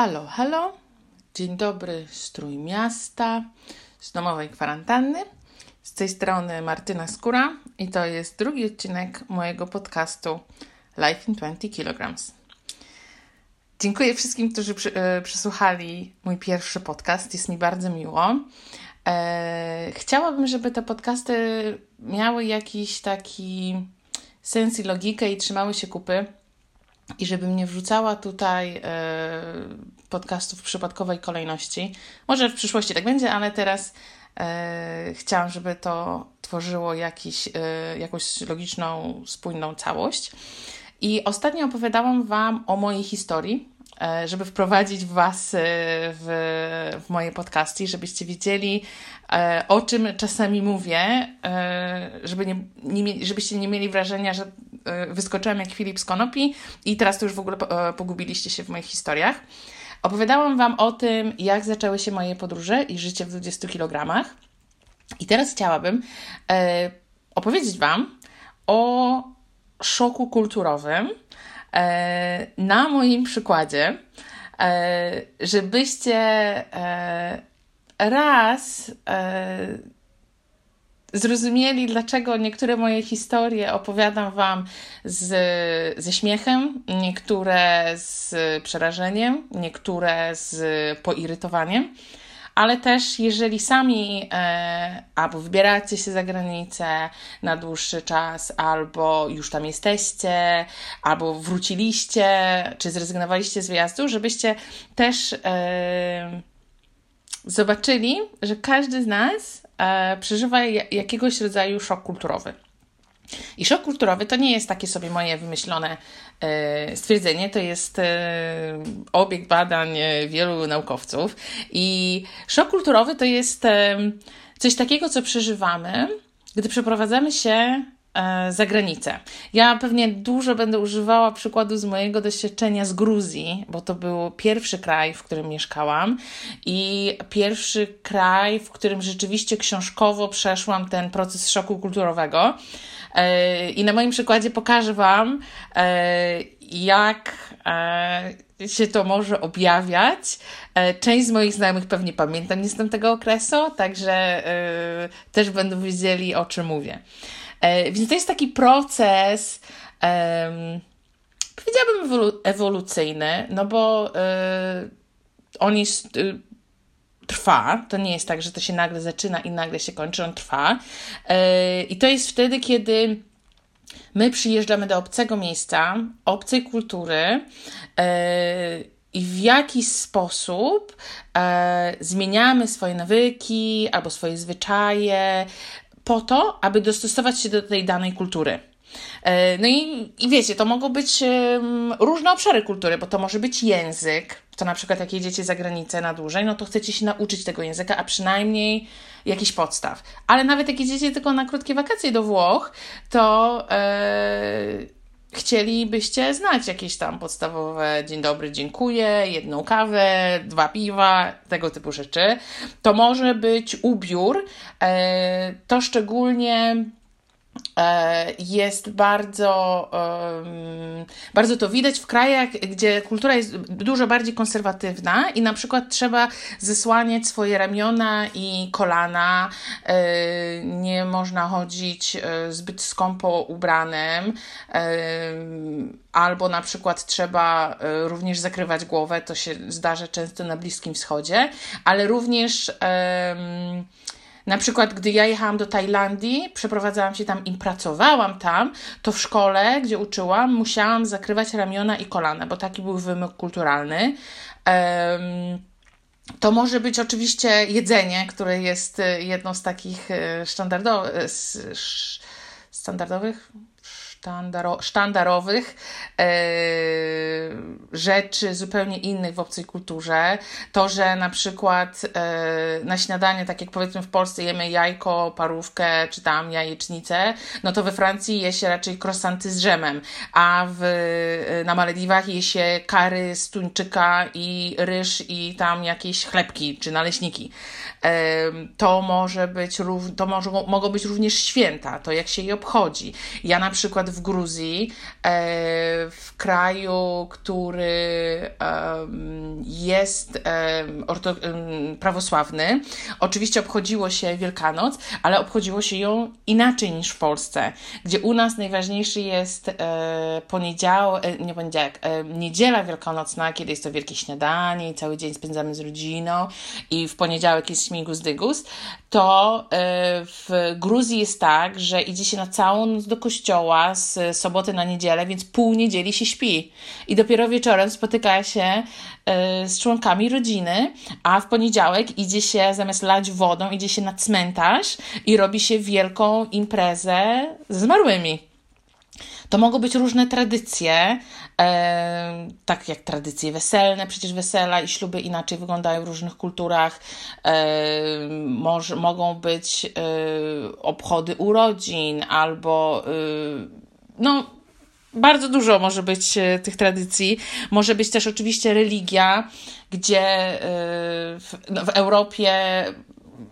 Halo, halo. Dzień dobry z Trójmiasta, z domowej kwarantanny. Z tej strony Martyna Skóra i to jest drugi odcinek mojego podcastu Life in 20 kg. Dziękuję wszystkim, którzy przy, e, przysłuchali mój pierwszy podcast. Jest mi bardzo miło. E, chciałabym, żeby te podcasty miały jakiś taki sens i logikę i trzymały się kupy i żebym nie wrzucała tutaj e, podcastów w przypadkowej kolejności. Może w przyszłości tak będzie, ale teraz e, chciałam, żeby to tworzyło jakiś, e, jakąś logiczną, spójną całość. I ostatnio opowiadałam Wam o mojej historii, żeby wprowadzić Was e, w, w moje podcasty, żebyście wiedzieli, e, o czym czasami mówię, żeby nie, nie, żebyście nie mieli wrażenia, że wyskoczyłam jak Filip z Konopi i teraz to już w ogóle pogubiliście się w moich historiach. Opowiadałam Wam o tym, jak zaczęły się moje podróże i życie w 20 kg. I teraz chciałabym opowiedzieć Wam o szoku kulturowym e, na moim przykładzie, e, żebyście e, raz zrozumieli, dlaczego niektóre moje historie opowiadam Wam z, ze śmiechem, niektóre z przerażeniem, niektóre z poirytowaniem ale też jeżeli sami e, albo wybieracie się za granicę na dłuższy czas, albo już tam jesteście, albo wróciliście, czy zrezygnowaliście z wyjazdu, żebyście też e, zobaczyli, że każdy z nas e, przeżywa jakiegoś rodzaju szok kulturowy. I szok kulturowy to nie jest takie sobie moje wymyślone stwierdzenie, to jest e, obiekt badań e, wielu naukowców. I szok kulturowy to jest coś takiego, co przeżywamy, gdy przeprowadzamy się za granicę. Ja pewnie dużo będę używała przykładu z mojego doświadczenia z Gruzji, bo to był pierwszy kraj, w którym mieszkałam i pierwszy kraj, w którym rzeczywiście książkowo przeszłam ten proces szoku kulturowego. E, I na moim przykładzie pokażę Wam, e, jak e, się to może objawiać. Część z moich znajomych pewnie pamięta nie z tego okresu, także też będą wiedzieli, o czym mówię. Więc to jest taki proces, powiedziałabym ewolucyjny, no bo on jest trwa. To nie jest tak, że to się nagle zaczyna i nagle się kończy, on trwa. E, I to jest wtedy, kiedy my przyjeżdżamy do obcego miejsca, obcej kultury e, i w jakiś sposób e, zmieniamy swoje nawyki albo swoje zwyczaje po to, aby dostosować się do tej danej kultury. No i, i wiecie, to mogą być różne obszary kultury, bo to może być język, to na przykład jak jedziecie za granicę na dłużej, no to chcecie się nauczyć tego języka, a przynajmniej jakiś podstaw. Ale nawet jak jedziecie tylko na krótkie wakacje do Włoch, to yy, chcielibyście znać jakieś tam podstawowe dzień dobry, dziękuję, jedną kawę, dwa piwa, tego typu rzeczy. To może być ubiór, yy, to szczególnie E, jest bardzo, bardzo to widać w krajach, gdzie kultura jest dużo bardziej konserwatywna i na przykład trzeba zesłaniać swoje ramiona i kolana, e, nie można chodzić e, zbyt skąpo ubranym, albo na przykład trzeba również zakrywać głowę, to się zdarza często na Bliskim Wschodzie, ale również na przykład, gdy ja jechałam do Tajlandii, przeprowadzałam się tam i pracowałam tam, to w szkole, gdzie uczyłam, musiałam zakrywać ramiona i kolana, bo taki był wymóg kulturalny. Um, to może być oczywiście jedzenie, które jest e, jedną z takich e, standardowych, standardowych sztandaro, sztandarowych e, rzeczy zupełnie innych w obcej kulturze. To, że na przykład e, na śniadanie, tak jak powiedzmy w Polsce jemy jajko, parówkę czy tam jajecznicę, no to we Francji je się raczej krosanty z drzemem, a w, e, na Malediwach je się kary z tuńczyka i ryż i tam jakieś chlebki czy naleśniki. To może być, to może, mogą być również święta, to jak się je obchodzi. Ja na przykład w Gruzji, e, w kraju, który jest prawosławny. Oczywiście obchodziło się Wielkanoc, ale obchodziło się ją inaczej niż w Polsce, gdzie u nas najważniejszy jest e, poniedziałek, nie poniedziałek, e, niedziela wielkanocna, kiedy jest to wielkie śniadanie i cały dzień spędzamy z rodziną i w poniedziałek jest śmigus dygus, to w Gruzji jest tak, że idzie się na całą noc do kościoła z soboty na niedzielę, więc pół niedzieli się śpi i dopiero wieczorem spotyka się z członkami rodziny, a w poniedziałek idzie się zamiast lać wodą, idzie się na cmentarz i robi się wielką imprezę ze zmarłymi. To mogą być różne tradycje, e, tak jak tradycje weselne, przecież wesela i śluby inaczej wyglądają w różnych kulturach. E, może, mogą być e, obchody urodzin albo e, no, bardzo dużo może być e, tych tradycji. Może być też oczywiście religia, gdzie e, w, no, w Europie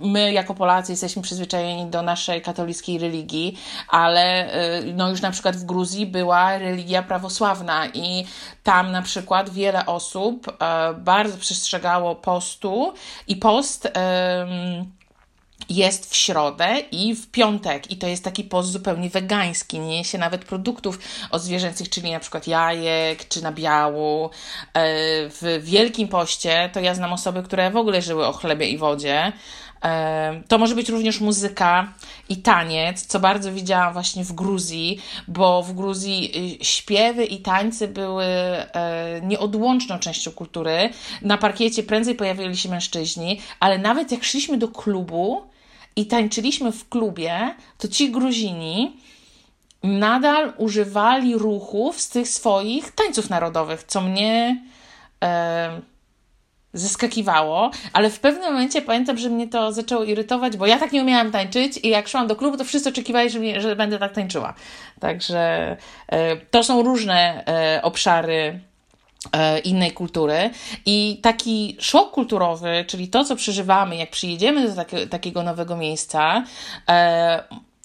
my jako Polacy jesteśmy przyzwyczajeni do naszej katolickiej religii, ale y, no już na przykład w Gruzji była religia prawosławna i tam na przykład wiele osób e, bardzo przestrzegało postu i post jest w środę i w piątek. I to jest taki post zupełnie wegański. Nie je się nawet produktów odzwierzęcych, czyli na przykład jajek czy nabiału. E, w Wielkim Poście to ja znam osoby, które w ogóle żyły o chlebie i wodzie. To może być również muzyka i taniec, co bardzo widziałam właśnie w Gruzji, bo w Gruzji y, śpiewy i tańce były e, nieodłączną częścią kultury. Na parkiecie prędzej pojawili się mężczyźni, ale nawet jak szliśmy do klubu i tańczyliśmy w klubie, to ci Gruzini nadal używali ruchów z tych swoich tańców narodowych, co mnie zeskakiwało, ale w pewnym momencie pamiętam, że mnie to zaczęło irytować, bo ja tak nie umiałam tańczyć i jak szłam do klubu, to wszyscy oczekiwali, że, mnie, że będę tak tańczyła. Także e, to są różne e, obszary e, innej kultury. I taki szok kulturowy, czyli to, co przeżywamy, jak przyjedziemy do takie, takiego nowego miejsca,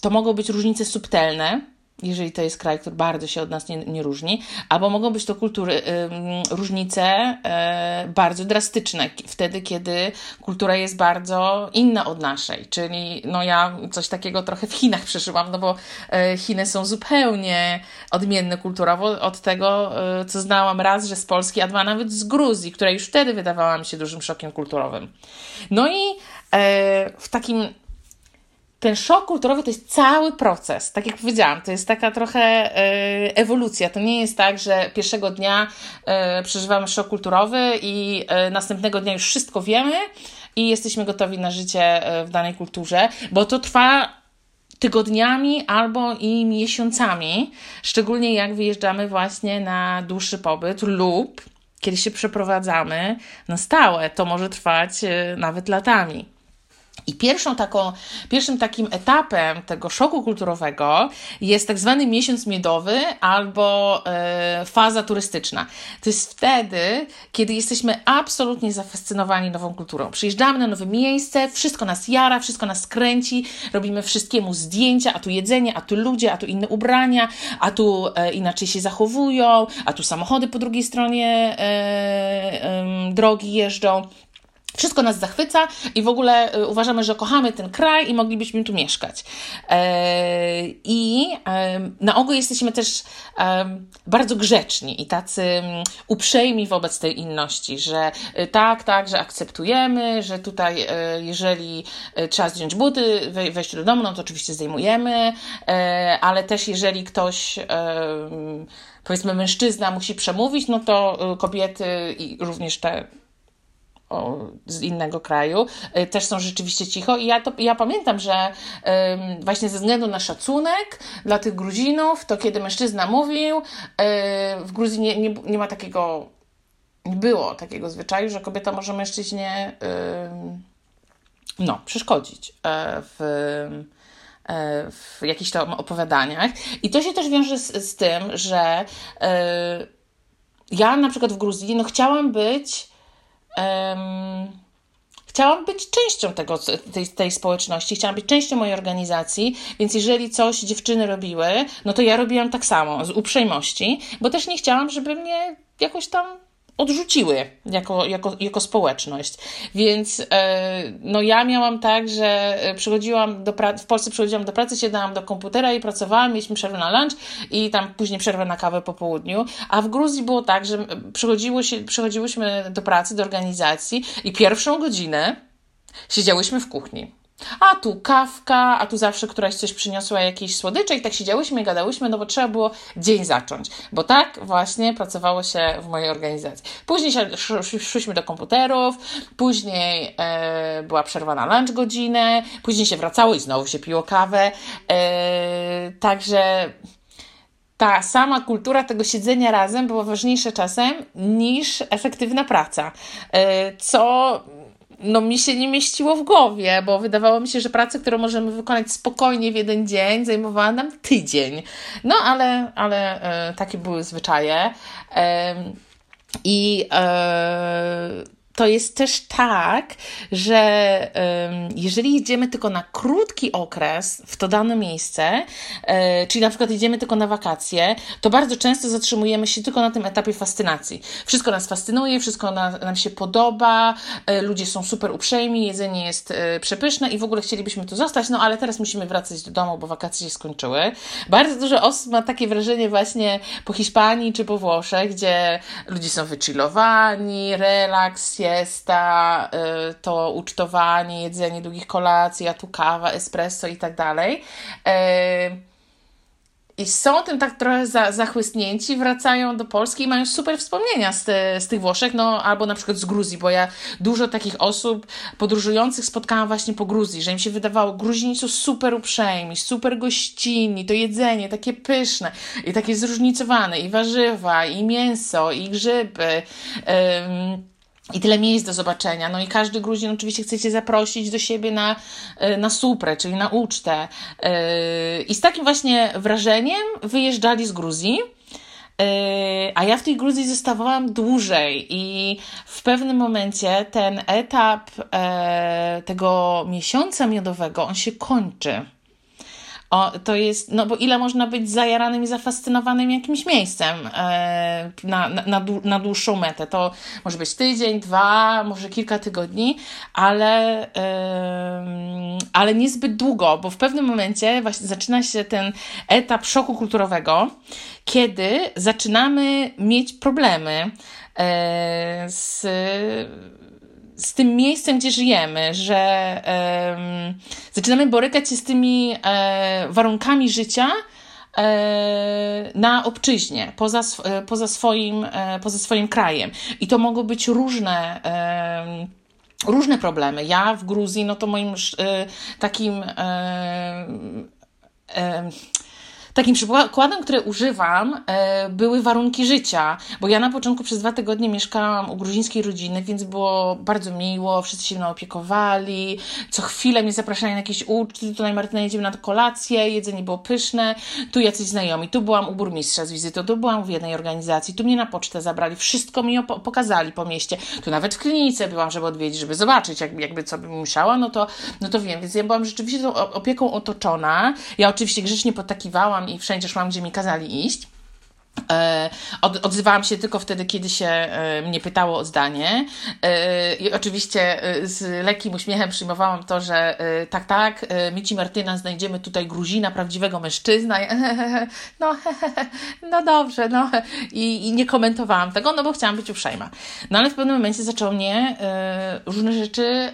to mogą być różnice subtelne, jeżeli to jest kraj, który bardzo się od nas nie, nie różni, albo mogą być to kultury, y, różnice y, bardzo drastyczne, wtedy, kiedy kultura jest bardzo inna od naszej. Czyli no ja coś takiego trochę w Chinach przeżyłam, no bo y, Chiny są zupełnie odmienne kulturowo od tego, y, co znałam raz, że z Polski, a dwa nawet z Gruzji, która już wtedy wydawała mi się dużym szokiem kulturowym. No i w takim ten szok kulturowy to jest cały proces. Tak jak powiedziałam, to jest taka trochę e, ewolucja. To nie jest tak, że pierwszego dnia e, przeżywamy szok kulturowy i e, następnego dnia już wszystko wiemy i jesteśmy gotowi na życie w danej kulturze, bo to trwa tygodniami albo i miesiącami, szczególnie jak wyjeżdżamy właśnie na dłuższy pobyt lub kiedy się przeprowadzamy na stałe. To może trwać nawet latami. I pierwszą taką, pierwszym takim etapem tego szoku kulturowego jest tak zwany miesiąc miodowy albo e, faza turystyczna. To jest wtedy, kiedy jesteśmy absolutnie zafascynowani nową kulturą. Przyjeżdżamy na nowe miejsce, wszystko nas jara, wszystko nas kręci, robimy wszystkiemu zdjęcia, a tu jedzenie, a tu ludzie, a tu inne ubrania, a tu e, inaczej się zachowują, a tu samochody po drugiej stronie e, drogi jeżdżą. Wszystko nas zachwyca i w ogóle y, uważamy, że kochamy ten kraj i moglibyśmy tu mieszkać. E, I na ogół jesteśmy też bardzo grzeczni i tacy mm, uprzejmi wobec tej inności, że y, tak, tak, że akceptujemy, że tutaj, y, jeżeli trzeba zdjąć buty, wejść do domu, no to oczywiście zdejmujemy, e, ale też jeżeli ktoś powiedzmy mężczyzna musi przemówić, no to kobiety i również te z innego kraju, y, też są rzeczywiście cicho. I ja, to, ja pamiętam, że właśnie ze względu na szacunek dla tych Gruzinów, to kiedy mężczyzna mówił, y, w Gruzji nie, nie, nie ma takiego, nie było takiego zwyczaju, że kobieta może mężczyźnie no, przeszkodzić e, w e, w jakichś tam opowiadaniach. I to się też wiąże z, z tym, że e, ja na przykład w Gruzji no, chciałam być um, chciałam być częścią tego, tej, tej społeczności, chciałam być częścią mojej organizacji, więc jeżeli coś dziewczyny robiły, no to ja robiłam tak samo, z uprzejmości, bo też nie chciałam, żeby mnie jakoś tam odrzuciły jako, jako, jako społeczność. Więc e, no ja miałam tak, że przychodziłam do pracy, w Polsce przychodziłam do pracy, siadałam do komputera i pracowałam, mieliśmy przerwę na lunch i tam później przerwę na kawę po południu, a w Gruzji było tak, że się, przychodziłyśmy do pracy, do organizacji i pierwszą godzinę siedziałyśmy w kuchni a tu kawka, a tu zawsze któraś coś przyniosła jakieś słodycze i tak siedziałyśmy i gadałyśmy, no bo trzeba było dzień zacząć, bo tak właśnie pracowało się w mojej organizacji. Później się, szłyśmy do komputerów, później e, była przerwa na lunch godzinę, później się wracało i znowu się piło kawę, e, także ta sama kultura tego siedzenia razem była ważniejsza czasem niż efektywna praca, e, co no, mi się nie mieściło w głowie, bo wydawało mi się, że praca, którą możemy wykonać spokojnie w jeden dzień, zajmowała nam tydzień. No, ale, ale e, takie były zwyczaje. E, I e, to jest też tak, że jeżeli jedziemy tylko na krótki okres w to dane miejsce, e, czyli na przykład jedziemy tylko na wakacje, to bardzo często zatrzymujemy się tylko na tym etapie fascynacji. Wszystko nas fascynuje, wszystko na, nam się podoba, e, ludzie są super uprzejmi, jedzenie jest e, przepyszne i w ogóle chcielibyśmy tu zostać, no ale teraz musimy wracać do domu, bo wakacje się skończyły. Bardzo dużo osób ma takie wrażenie właśnie po Hiszpanii czy po Włoszech, gdzie ludzie są wychillowani, relaks, siesta, y, to ucztowanie, jedzenie długich kolacji, a tu kawa, espresso i tak dalej. Y, I są tym tak trochę za, zachłysnięci, wracają do Polski i mają super wspomnienia z, te, z tych Włoszech, no albo na przykład z Gruzji, bo ja dużo takich osób podróżujących spotkałam właśnie po Gruzji, że im się wydawało, Gruzini są super uprzejmi, super gościnni, to jedzenie takie pyszne i takie zróżnicowane, i warzywa, i mięso, i grzyby. I tyle miejsc do zobaczenia. No i każdy Gruzin oczywiście chce Cię zaprosić do siebie na, e, na suprę, czyli na ucztę. E, I z takim właśnie wrażeniem wyjeżdżali z Gruzji. E, a ja w tej Gruzji zostawałam dłużej i w pewnym momencie ten etap tego miesiąca miodowego, on się kończy. O, to jest, no bo ile można być zajaranym i zafascynowanym jakimś miejscem e, na, na, na, dłuższą metę. To może być tydzień, dwa, może kilka tygodni, ale, e, ale niezbyt długo, bo w pewnym momencie właśnie zaczyna się ten etap szoku kulturowego, kiedy zaczynamy mieć problemy e, z z tym miejscem, gdzie żyjemy, że um, zaczynamy borykać się z tymi e, warunkami życia e, na obczyźnie, poza, e, poza, swoim, e, poza swoim krajem. I to mogą być różne różne problemy. Ja w Gruzji, no to moim e, takim e, Takim przykładem, który używam, e, były warunki życia, bo ja na początku przez dwa tygodnie mieszkałam u gruzińskiej rodziny, więc było bardzo miło, wszyscy się mną opiekowali, co chwilę mnie zapraszali na jakieś uczty, tutaj Martyna jedziemy na kolację, jedzenie było pyszne, tu jacyś znajomi, tu byłam u burmistrza z wizytą, tu byłam w jednej organizacji, tu mnie na pocztę zabrali, wszystko mi pokazali po mieście, tu nawet w klinice byłam, żeby odwiedzić, żeby zobaczyć, jakby, jakby co bym musiała, no to, no to wiem, więc ja byłam rzeczywiście tą opieką otoczona, ja oczywiście grzecznie potakiwałam i wszędzie szłam, gdzie mi kazali iść. E, od, odzywałam się tylko wtedy, kiedy się e, mnie pytało o zdanie. E, I oczywiście z lekkim uśmiechem przyjmowałam to, że tak, tak, Mici Martyna, znajdziemy tutaj Gruzina, prawdziwego mężczyzna. No, no dobrze, no. I, I, nie komentowałam tego, no bo chciałam być uprzejma. No ale w pewnym momencie zaczęło mnie różne rzeczy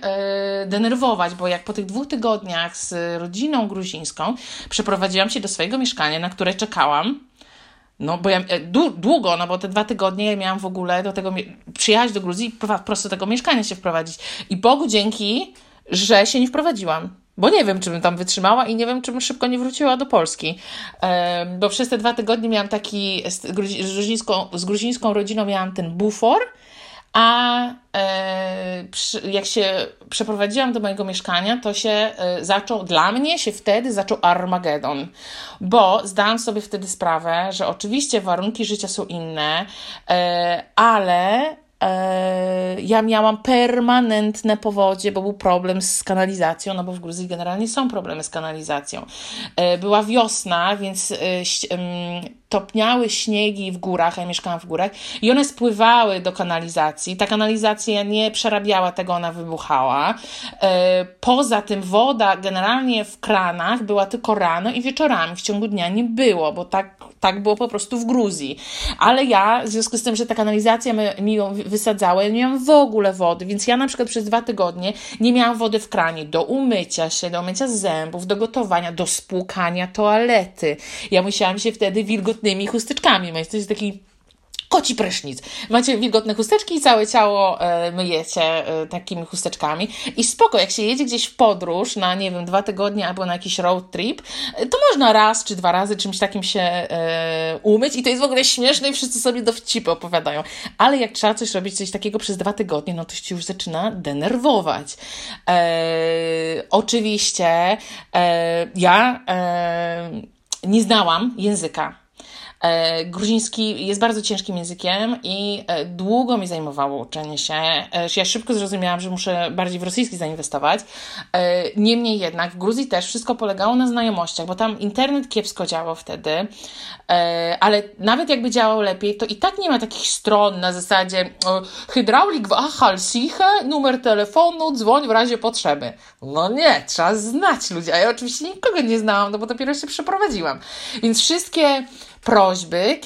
denerwować, bo jak po tych dwóch tygodniach z rodziną gruzińską przeprowadziłam się do swojego mieszkania, na które czekałam no, bo ja e, długo, no bo te dwa tygodnie ja miałam w ogóle do tego przyjechać do Gruzji i prosto tego mieszkania się wprowadzić. I Bogu dzięki, że się nie wprowadziłam. Bo nie wiem, czy bym tam wytrzymała i nie wiem, czy bym szybko nie wróciła do Polski. Bo przez te dwa tygodnie miałam taki, z gruzińską, z gruzińską rodziną miałam ten bufor, a e, przy, jak się przeprowadziłam do mojego mieszkania, to się e, zaczął, dla mnie się wtedy zaczął Armagedon, bo zdałam sobie wtedy sprawę, że oczywiście warunki życia są inne, e, ale e, ja miałam permanentne powodzie, bo był problem z kanalizacją, no bo w Gruzji generalnie są problemy z kanalizacją. E, była wiosna, więc e, topniały śniegi w górach, ja mieszkałam w górach, i one spływały do kanalizacji. Ta kanalizacja nie przerabiała tego, ona wybuchała. E, poza tym woda generalnie w kranach była tylko rano i wieczorami, w ciągu dnia nie było, bo tak, tak było po prostu w Gruzji. Ale ja, w związku z tym, że ta kanalizacja mi ją wysadzała, ja nie miałam w ogóle wody, więc ja na przykład przez dwa tygodnie nie miałam wody w kranie do umycia się, do umycia zębów, do gotowania, do spłukania toalety. Ja musiałam się wtedy wilgotnymi chusteczkami myć. To jest taki koci prysznic. Macie wilgotne chusteczki i całe ciało e, myjecie e, takimi chusteczkami. I spoko, jak się jedzie gdzieś w podróż na, nie wiem, dwa tygodnie albo na jakiś road trip, e, to można raz czy dwa razy czymś takim się umyć i to jest w ogóle śmieszne i wszyscy sobie dowcipy opowiadają. Ale jak trzeba coś robić, coś takiego przez dwa tygodnie, no to się już zaczyna denerwować. Oczywiście ja nie znałam języka gruziński jest bardzo ciężkim językiem i e, długo mi zajmowało uczenie się. E, ja szybko zrozumiałam, że muszę bardziej w rosyjski zainwestować. Niemniej jednak w Gruzji też wszystko polegało na znajomościach, bo tam internet kiepsko działał wtedy, ale nawet jakby działał lepiej, to i tak nie ma takich stron na zasadzie hydraulik w Achalsiche, numer telefonu, dzwoń w razie potrzeby. No nie, trzeba znać ludzi, a ja oczywiście nikogo nie znałam, no bo dopiero się przeprowadziłam. Więc wszystkie prośby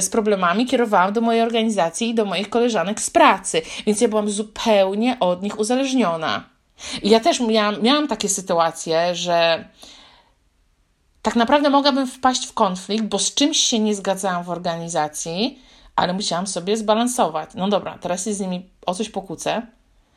z problemami kierowałam do mojej organizacji i do moich koleżanek z pracy, więc ja byłam zupełnie od nich uzależniona. I ja też miałam, miałam takie sytuacje, że tak naprawdę mogłabym wpaść w konflikt, bo z czymś się nie zgadzałam w organizacji, ale musiałam sobie zbalansować. No dobra, teraz się z nimi o coś pokłócę,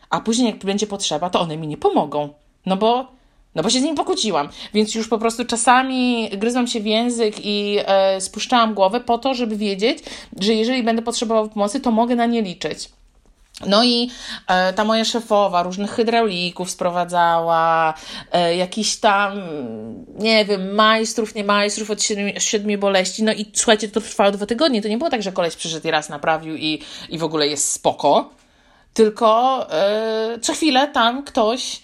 a później, jak będzie potrzeba, to one mi nie pomogą. No bo no bo się z nim pokłóciłam, więc już po prostu czasami gryzłam się w język i e, spuszczałam głowę po to, żeby wiedzieć, że jeżeli będę potrzebował pomocy, to mogę na nie liczyć. No i e, ta moja szefowa różnych hydraulików sprowadzała, e, jakiś tam, nie wiem, majstrów, nie majstrów od siedmiu, siedmiu boleści. No i słuchajcie, to trwało dwa tygodnie. To nie było tak, że koleś przyszedł i raz naprawił i, i w ogóle jest spoko. Tylko e, co chwilę tam ktoś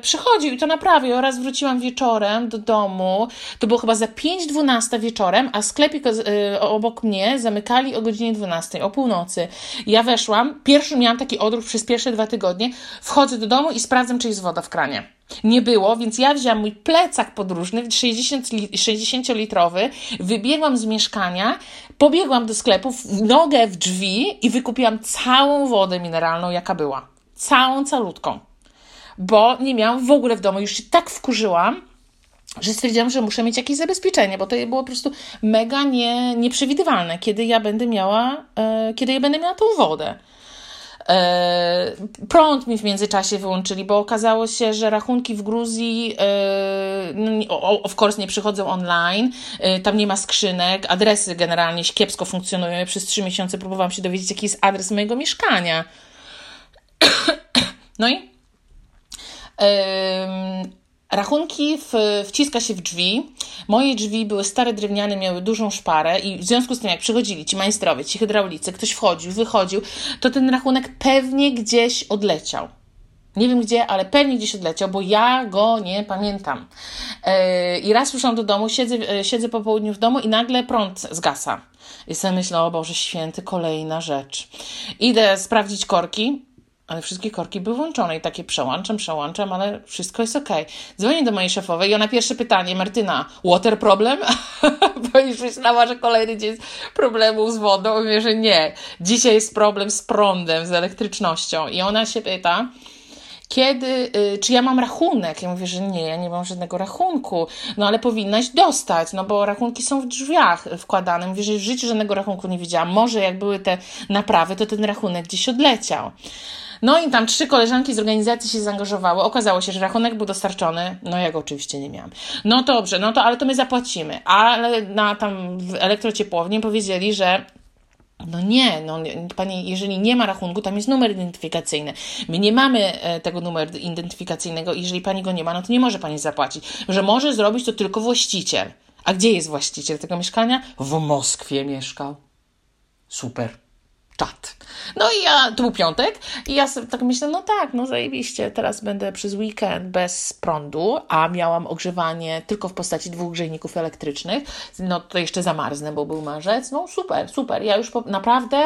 przychodził i to naprawił. Oraz wróciłam wieczorem do domu. To było chyba za 5.12 wieczorem, a sklepik e, obok mnie zamykali o godzinie 12, o północy. Ja weszłam, pierwszy miałam taki odruch przez pierwsze dwa tygodnie. Wchodzę do domu i sprawdzam, czy jest woda w kranie. Nie było, więc ja wziąłam mój plecak podróżny, 60, 60-litrowy, wybiegłam z mieszkania, pobiegłam do sklepu, nogę w drzwi i wykupiłam całą wodę mineralną, jaka była. Całą, calutką bo nie miałam w ogóle w domu. Już się tak wkurzyłam, że stwierdziłam, że muszę mieć jakieś zabezpieczenie, bo to było po prostu mega nie, nieprzewidywalne, kiedy ja będę miała, e, kiedy ja będę miała tą wodę. E, prąd mi w międzyczasie wyłączyli, bo okazało się, że rachunki w Gruzji e, no, of course nie przychodzą online, e, tam nie ma skrzynek, adresy generalnie kiepsko funkcjonują. Przez trzy miesiące próbowałam się dowiedzieć, jaki jest adres mojego mieszkania. No i Rachunki w, wciska się w drzwi. Moje drzwi były stare drewniane, miały dużą szparę i w związku z tym, jak przychodzili ci majstrowie, ci hydraulicy, ktoś wchodził, wychodził, to ten rachunek pewnie gdzieś odleciał. Nie wiem gdzie, ale pewnie gdzieś odleciał, bo ja go nie pamiętam. Yy, I raz przyszłam do domu, siedzę, e, siedzę po południu w domu i nagle prąd zgasa. I sobie myślę, o Boże Święty, kolejna rzecz. Idę sprawdzić korki, ale wszystkie korki były włączone i takie przełączam, przełączam, ale wszystko jest ok. Dzwonię do mojej szefowej i ona pierwsze pytanie, Martyna, water problem? Bo już myślała, że kolejny dzień problemu z wodą. Mówię, że nie. Dzisiaj jest problem z prądem, z elektrycznością. I ona się pyta, kiedy, y, czy ja mam rachunek? Ja mówię, że nie, ja nie mam żadnego rachunku. No ale powinnaś dostać, no bo rachunki są w drzwiach wkładane. Mówię, że w życiu żadnego rachunku nie widziałam. Może jak były te naprawy, to ten rachunek gdzieś odleciał. No i tam trzy koleżanki z organizacji się zaangażowały. Okazało się, że rachunek był dostarczony. No ja go oczywiście nie miałam. No dobrze, no to ale to my zapłacimy. Ale na tam w elektrociepłowni powiedzieli, że no nie, no pani, jeżeli nie ma rachunku, tam jest numer identyfikacyjny. My nie mamy e, tego numeru identyfikacyjnego i jeżeli pani go nie ma, no to nie może pani zapłacić. Że może zrobić to tylko właściciel. A gdzie jest właściciel tego mieszkania? W Moskwie mieszkał. Super. Czat. No i ja, to był piątek i ja sobie tak myślę, no tak, no zajebiście, teraz będę przez weekend bez prądu, a miałam ogrzewanie tylko w postaci dwóch grzejników elektrycznych, no to jeszcze zamarznę, bo był marzec, no super, super, ja już po, naprawdę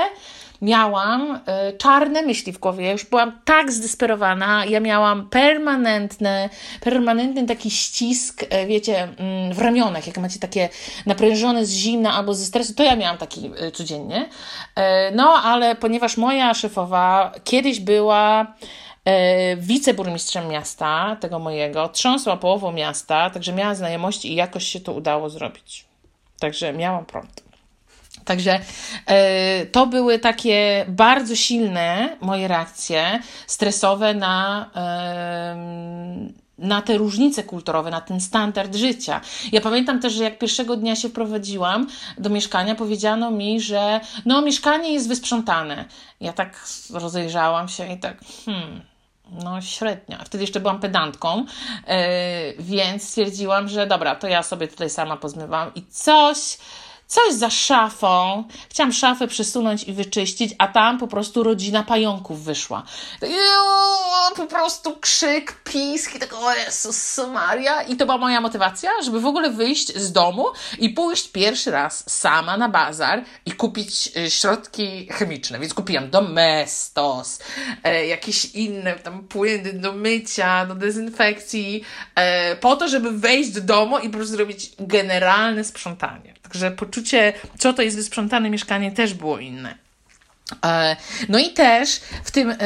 miałam y, czarne myśli w głowie. Ja już byłam tak zdesperowana. Ja miałam permanentny, permanentny taki ścisk, y, wiecie, y, w ramionach. Jak macie takie naprężone z zimna albo ze stresu, to ja miałam taki y, codziennie. No, ale ponieważ moja szefowa kiedyś była wiceburmistrzem miasta, tego mojego, trząsła połową miasta, także miała znajomości i jakoś się to udało zrobić. Także miałam prąd. Także e, to były takie bardzo silne moje reakcje stresowe na, na te różnice kulturowe, na ten standard życia. Ja pamiętam też, że jak pierwszego dnia się wprowadziłam do mieszkania, powiedziano mi, że no, mieszkanie jest wysprzątane. Ja tak rozejrzałam się i tak, hmm, no średnio. Wtedy jeszcze byłam pedantką, yy, więc stwierdziłam, że dobra, to ja sobie tutaj sama pozmywam i coś coś za szafą. Chciałam szafę przesunąć i wyczyścić, a tam po prostu rodzina pająków wyszła. Po prostu krzyk, pisk i tak, o Jezus Maria. I to była moja motywacja, żeby w ogóle wyjść z domu i pójść pierwszy raz sama na bazar i kupić e, środki chemiczne. Więc kupiłam Domestos, e, jakieś inne tam płyny do mycia, do dezynfekcji, e, po to, żeby wejść do domu i po prostu zrobić generalne sprzątanie. Także poczucie, co to jest wysprzątane mieszkanie, też było inne. E, no i też w tym, e,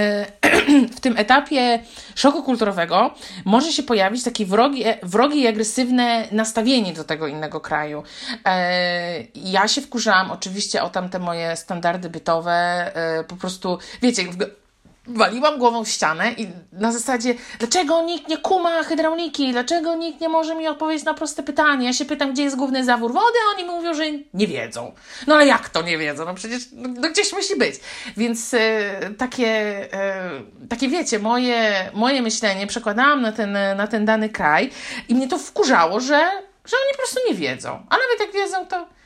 w tym etapie szoku kulturowego może się pojawić takie wrogie, wrogie i agresywne nastawienie do tego innego kraju. E, ja się wkurzałam oczywiście o tamte moje standardy bytowe, po prostu, wiecie, waliłam głową w ścianę i na zasadzie, dlaczego nikt nie kuma hydrauliki, dlaczego nikt nie może mi odpowiedzieć na proste pytanie. Ja się pytam, gdzie jest główny zawór wody, a oni mówią, że nie wiedzą. No ale jak to nie wiedzą? No przecież no, no gdzieś musi być. Więc e, takie, e, takie wiecie, moje, moje myślenie przekładałam na ten, na ten dany kraj i mnie to wkurzało, że, że oni po prostu nie wiedzą. A nawet jak wiedzą, to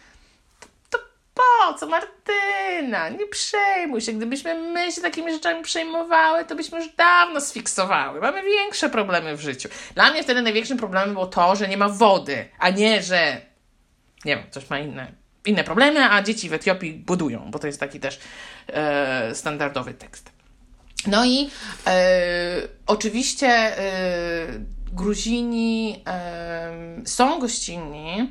po co, Martyna? Nie przejmuj się. Gdybyśmy my się takimi rzeczami przejmowały, to byśmy już dawno sfiksowały. Mamy większe problemy w życiu. Dla mnie wtedy największym problemem było to, że nie ma wody, a nie, że nie wiem, coś ma inne, inne problemy, a dzieci w Etiopii budują, bo to jest taki też e, standardowy tekst. No i e, oczywiście e, Gruzini e, są gościnni,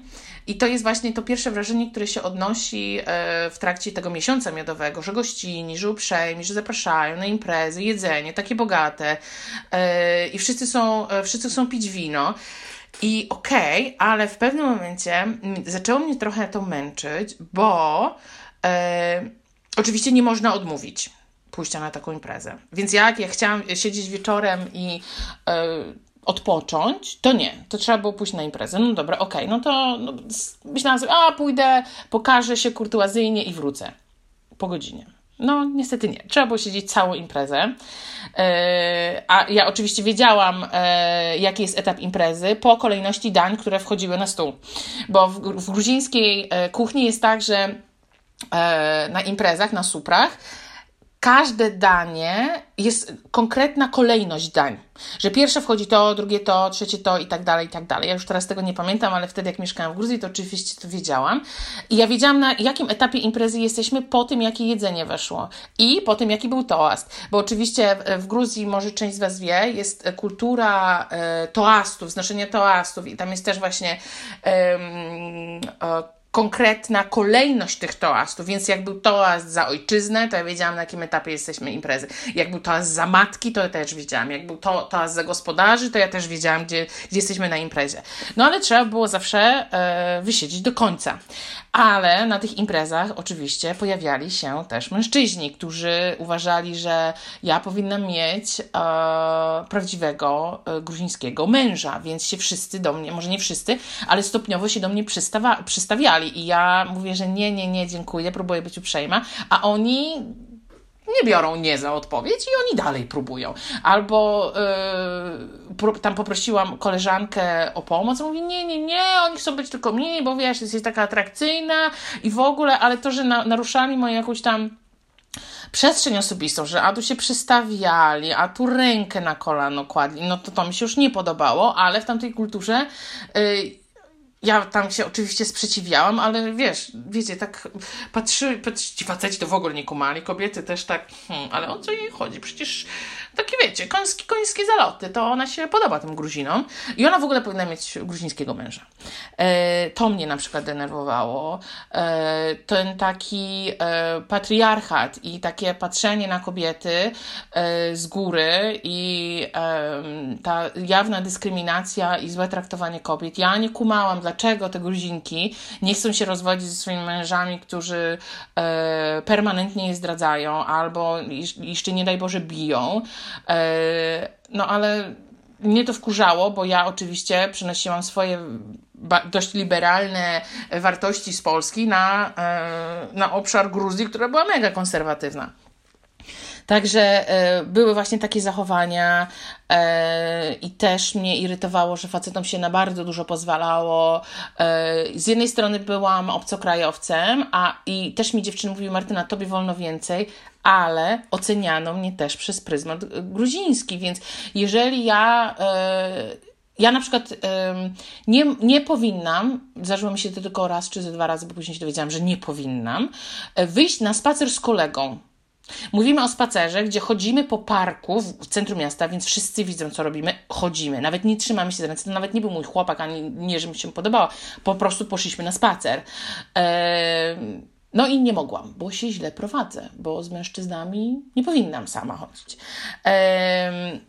i to jest właśnie to pierwsze wrażenie, które się odnosi e, w trakcie tego miesiąca miodowego, że gościni, że uprzejmi, że zapraszają na imprezy, jedzenie takie bogate e, i wszyscy są, e, wszyscy chcą pić wino. I okej, okay, ale w pewnym momencie zaczęło mnie trochę to męczyć, bo oczywiście nie można odmówić pójścia na taką imprezę. Więc jak ja chciałam siedzieć wieczorem i odpocząć, to nie, to trzeba było pójść na imprezę. No dobra, okej, okay, no to no, myślałam sobie, a pójdę, pokażę się kurtuazyjnie i wrócę po godzinie. No, niestety nie. Trzeba było siedzieć całą imprezę. Yy, a ja oczywiście wiedziałam, yy, jaki jest etap imprezy po kolejności dań, które wchodziły na stół. Bo w, gruzińskiej yy, kuchni jest tak, że na imprezach, na suprach, każde danie jest konkretna kolejność dań. Że pierwsze wchodzi to, drugie to, trzecie to i tak dalej, i tak dalej. Ja już teraz tego nie pamiętam, ale wtedy jak mieszkałam w Gruzji, to oczywiście to wiedziałam. I ja wiedziałam na jakim etapie imprezy jesteśmy po tym, jakie jedzenie weszło. I po tym, jaki był toast. Bo oczywiście w Gruzji, może część z Was wie, jest kultura e, toastów, znoszenia toastów i tam jest też właśnie e, konkretna kolejność tych toastów, więc jak był toast za ojczyznę, to ja wiedziałam na jakim etapie jesteśmy imprezy. Jak był toast za matki, to ja też wiedziałam. Jak był to, toast za gospodarzy, to ja też wiedziałam, gdzie, gdzie jesteśmy na imprezie. No ale trzeba było zawsze e, wysiedzieć do końca. Ale na tych imprezach oczywiście pojawiali się też mężczyźni, którzy uważali, że ja powinnam mieć e, prawdziwego e, gruzińskiego męża, więc się wszyscy do mnie, może nie wszyscy, ale stopniowo się do mnie przystawiali. I ja mówię, że nie, nie, nie, dziękuję, próbuję być uprzejma, a oni nie biorą nie za odpowiedź i oni dalej próbują. Albo yy, tam poprosiłam koleżankę o pomoc, mówi nie, nie, nie, oni chcą być tylko mniej, bo wiesz, jesteś taka atrakcyjna i w ogóle, ale to, że na, naruszali moją jakąś tam przestrzeń osobistą, że a tu się przystawiali, a tu rękę na kolano kładli, no to to mi się już nie podobało, ale w tamtej kulturze y, ja tam się oczywiście sprzeciwiałam, ale wiesz, wiecie, tak patrzy, patrzy ci faceci to w ogóle nie kumali, kobiety też tak, hmm, ale o co jej chodzi? Przecież takie wiecie, końskie, końskie zaloty, to ona się podoba tym Gruzinom i ona w ogóle powinna mieć gruzińskiego męża. E, to mnie na przykład denerwowało. E, ten taki e, patriarchat i takie patrzenie na kobiety e, z góry i ta jawna dyskryminacja i złe traktowanie kobiet. Ja nie kumałam, dlaczego te Gruzinki nie chcą się rozwodzić ze swoimi mężami, którzy e, permanentnie je zdradzają albo jeszcze nie daj Boże biją. E, no ale mnie to wkurzało, bo ja oczywiście przynosiłam swoje dość liberalne wartości z Polski na, e, na obszar Gruzji, która była mega konserwatywna. Także e, były właśnie takie zachowania e, i też mnie irytowało, że facetom się na bardzo dużo pozwalało. E, z jednej strony byłam obcokrajowcem, a i też mi dziewczyny mówiły, Martyna, tobie wolno więcej, ale oceniano mnie też przez pryzmat gruziński, więc jeżeli ja ja na przykład nie, nie powinnam, zdarzyło mi się to tylko raz czy dwa razy, bo później się dowiedziałam, że nie powinnam, wyjść na spacer z kolegą Mówimy o spacerze, gdzie chodzimy po parku w centrum miasta, więc wszyscy widzą, co robimy. Chodzimy. Nawet nie trzymamy się za ręce. To nawet nie był mój chłopak, ani nie, że mi się podobało. Po prostu poszliśmy na spacer. Eee, no i nie mogłam, bo się źle prowadzę, bo z mężczyznami nie powinnam sama chodzić. Eee,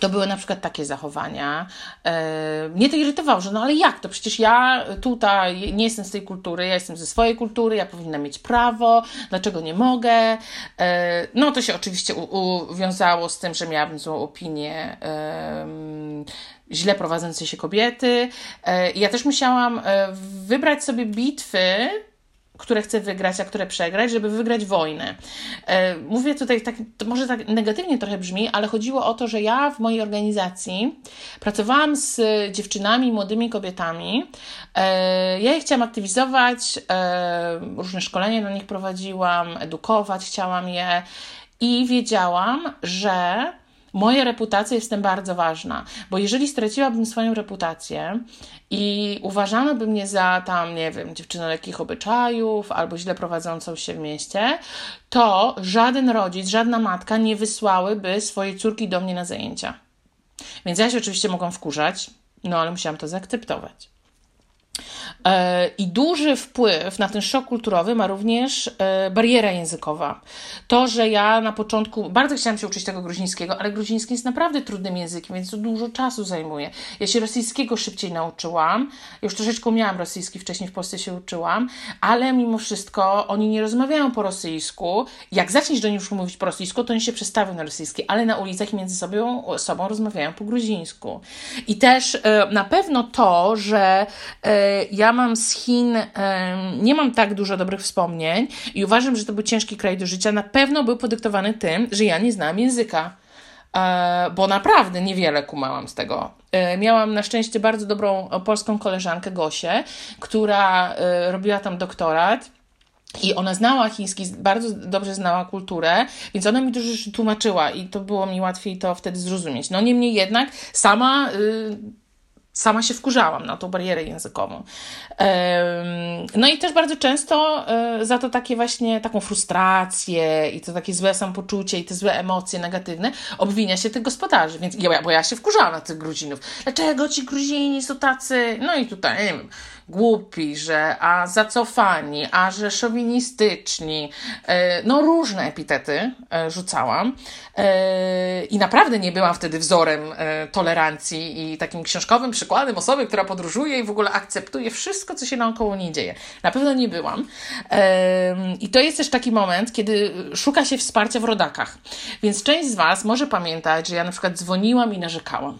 to były na przykład takie zachowania. E, mnie to irytowało, że no ale jak to? Przecież ja tutaj nie jestem z tej kultury, ja jestem ze swojej kultury, ja powinnam mieć prawo, dlaczego nie mogę? E, no to się oczywiście uwiązało z tym, że miałabym złą opinię źle prowadzącej się kobiety. E, ja też musiałam wybrać sobie bitwy, które chcę wygrać, a które przegrać, żeby wygrać wojnę. E, mówię tutaj tak, może tak negatywnie trochę brzmi, ale chodziło o to, że ja w mojej organizacji pracowałam z dziewczynami, młodymi kobietami. E, ja je chciałam aktywizować, e, różne szkolenia dla nich prowadziłam, edukować chciałam je i wiedziałam, że Moja reputacja jest tym bardzo ważna, bo jeżeli straciłabym swoją reputację i uważano by mnie za tam, nie wiem, dziewczynę lekkich obyczajów albo źle prowadzącą się w mieście, to żaden rodzic, żadna matka nie wysłałyby swojej córki do mnie na zajęcia. Więc ja się oczywiście mogłam wkurzać, no ale musiałam to zaakceptować. E, I duży wpływ na ten szok kulturowy ma również e, bariera językowa. To, że ja na początku bardzo chciałam się uczyć tego gruzińskiego, ale gruziński jest naprawdę trudnym językiem, więc to dużo czasu zajmuje. Ja się rosyjskiego szybciej nauczyłam, już troszeczkę miałam rosyjski, wcześniej w Polsce się uczyłam, ale mimo wszystko oni nie rozmawiają po rosyjsku. Jak zaczniesz do nich mówić po rosyjsku, to oni się przestawią na rosyjski, ale na ulicach między sobą, sobą rozmawiają po gruzińsku. I też e, na pewno to, że ja mam z Chin, nie mam tak dużo dobrych wspomnień i uważam, że to był ciężki kraj do życia. Na pewno był podyktowany tym, że ja nie znałam języka e, bo naprawdę niewiele kumałam z tego. E, miałam na szczęście bardzo dobrą polską koleżankę Gosię, która e, robiła tam doktorat. I ona znała chiński, bardzo dobrze znała kulturę, więc ona mi dużo rzeczy tłumaczyła i to było mi łatwiej to wtedy zrozumieć. No niemniej jednak sama y, sama się wkurzałam na tą barierę językową. No i też bardzo często e, za to takie właśnie taką frustrację i to takie złe samopoczucie i te złe emocje negatywne obwinia się tych gospodarzy. Więc ja, bo ja się wkurzałam na tych Gruzinów. Dlaczego ci Gruzini są tacy? No i tutaj, nie wiem, głupi, że a zacofani, a że szowinistyczni. E, no różne epitety e, rzucałam. I naprawdę nie byłam wtedy wzorem tolerancji i takim książkowym przykładem osoby, która podróżuje i w ogóle akceptuje wszystko, co się naokoło nie dzieje. Na pewno nie byłam. I to jest też taki moment, kiedy szuka się wsparcia w rodakach. Więc część z Was może pamiętać, że ja na przykład dzwoniłam i narzekałam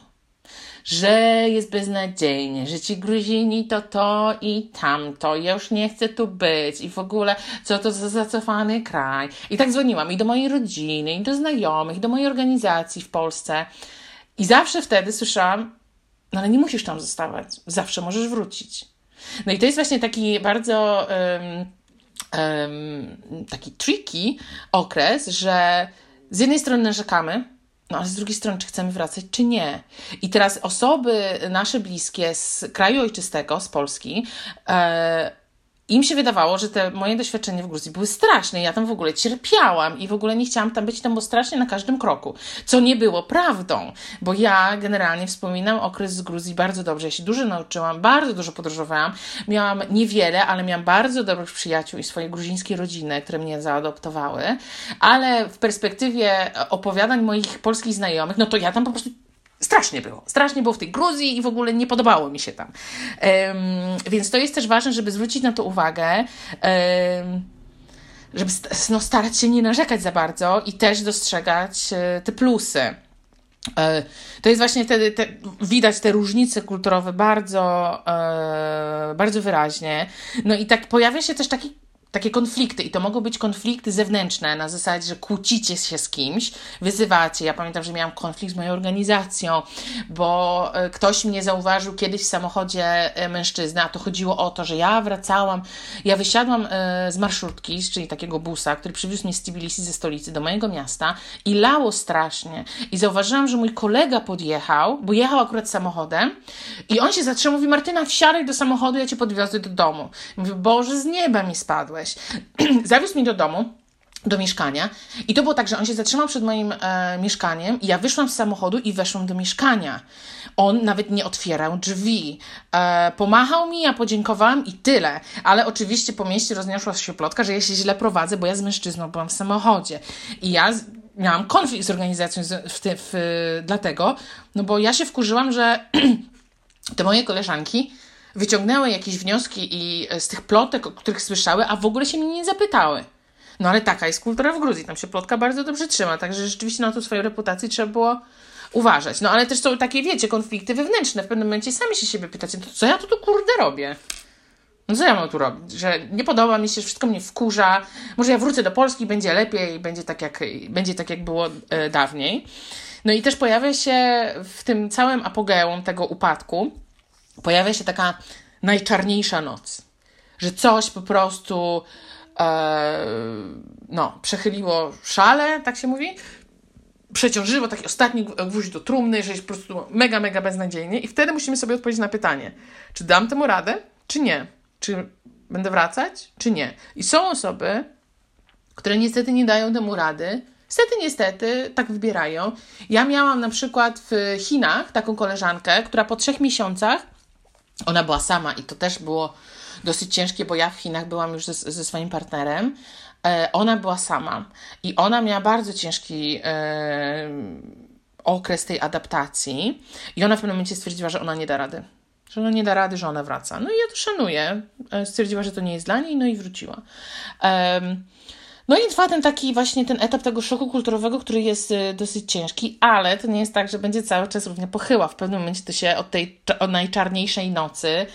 że jest beznadziejnie, że ci Gruzini to to i tamto, ja już nie chcę tu być i w ogóle co to za zacofany kraj. I tak dzwoniłam i do mojej rodziny, i do znajomych, i do mojej organizacji w Polsce. I zawsze wtedy słyszałam, no ale nie musisz tam zostawać. Zawsze możesz wrócić. No i to jest właśnie taki bardzo. Um, um, taki tricky okres, że z jednej strony narzekamy, no ale z drugiej strony, czy chcemy wracać, czy nie. I teraz osoby nasze bliskie z kraju ojczystego, z Polski, e, im się wydawało, że te moje doświadczenia w Gruzji były straszne. Ja tam w ogóle cierpiałam i w ogóle nie chciałam tam być, tam było strasznie na każdym kroku. Co nie było prawdą, bo ja generalnie wspominam okres z Gruzji bardzo dobrze. Ja się dużo nauczyłam, bardzo dużo podróżowałam. Miałam niewiele, ale miałam bardzo dobrych przyjaciół i swoje gruzińskie rodziny, które mnie zaadoptowały. Ale w perspektywie opowiadań moich polskich znajomych, no to ja tam po prostu Strasznie było. Strasznie było w tej Gruzji i w ogóle nie podobało mi się tam. Więc to jest też ważne, żeby zwrócić na to uwagę. Żeby no, starać się nie narzekać za bardzo i też dostrzegać e, te plusy. E, to jest właśnie wtedy, te, widać te różnice kulturowe bardzo, e, bardzo wyraźnie. No i tak pojawia się też taki takie konflikty i to mogą być konflikty zewnętrzne na zasadzie, że kłócicie się z kimś, wyzywacie. Ja pamiętam, że miałam konflikt z moją organizacją, bo e, ktoś mnie zauważył kiedyś w samochodzie e, mężczyzny, a to chodziło o to, że ja wracałam, ja wysiadłam e, z marszrutki, czyli takiego busa, który przywiózł mnie z Tbilisi ze stolicy do mojego miasta i lało strasznie i zauważyłam, że mój kolega podjechał, bo jechał akurat samochodem i on się zatrzymał, mówi Martyna wsiadaj do samochodu, ja cię podwiozę do domu. Mówię, Boże, z nieba mi spadłeś Zawiózł mnie do domu do mieszkania. I to było tak, że on się zatrzymał przed moim e, mieszkaniem i ja wyszłam z samochodu i weszłam do mieszkania. On nawet nie otwierał drzwi. E, pomachał mi, ja podziękowałam i tyle. Ale oczywiście po mieście rozniosła się plotka, że ja się źle prowadzę, bo ja z mężczyzną byłam w samochodzie. I ja z, miałam konflikt z organizacją w, w, w, dlatego, no bo ja się wkurzyłam, że te moje koleżanki wyciągnęły jakieś wnioski i e, z tych plotek, o których słyszały, a w ogóle się mnie nie zapytały. No ale taka jest kultura w Gruzji, tam się plotka bardzo dobrze trzyma, także rzeczywiście na to swoją reputację trzeba było uważać. No ale też są takie, wiecie, konflikty wewnętrzne. W pewnym momencie sami się siebie pytacie, to co ja tu, tu kurde robię? No co ja mam tu robić? Że nie podoba mi się, wszystko mnie wkurza. Może ja wrócę do Polski, będzie lepiej, będzie tak jak, będzie tak jak było e, dawniej. No i też pojawia się w tym całym apogeum tego upadku, pojawia się taka najczarniejsza noc, że coś po prostu e, no, przechyliło szale, tak się mówi, przeciążyło taki ostatni gwóźdź do trumny, że jest po prostu mega, mega beznadziejnie i wtedy musimy sobie odpowiedzieć na pytanie, czy dam temu radę, czy nie, czy będę wracać, czy nie. I są osoby, które niestety nie dają temu rady, Niestety, niestety, tak wybierają. Ja miałam na przykład w Chinach taką koleżankę, która po trzech miesiącach ona była sama i to też było dosyć ciężkie, bo ja w Chinach byłam już ze, ze swoim partnerem. E, ona była sama i ona miała bardzo ciężki e, okres tej adaptacji i ona w pewnym momencie stwierdziła, że ona nie da rady. Że ona nie da rady, że ona wraca. No i ja to szanuję. E, stwierdziła, że to nie jest dla niej, no i wróciła. No i trwa ten taki właśnie ten etap tego szoku kulturowego, który jest y, dosyć ciężki, ale to nie jest tak, że będzie cały czas równie pochyła. W pewnym momencie to się od tej od najczarniejszej nocy,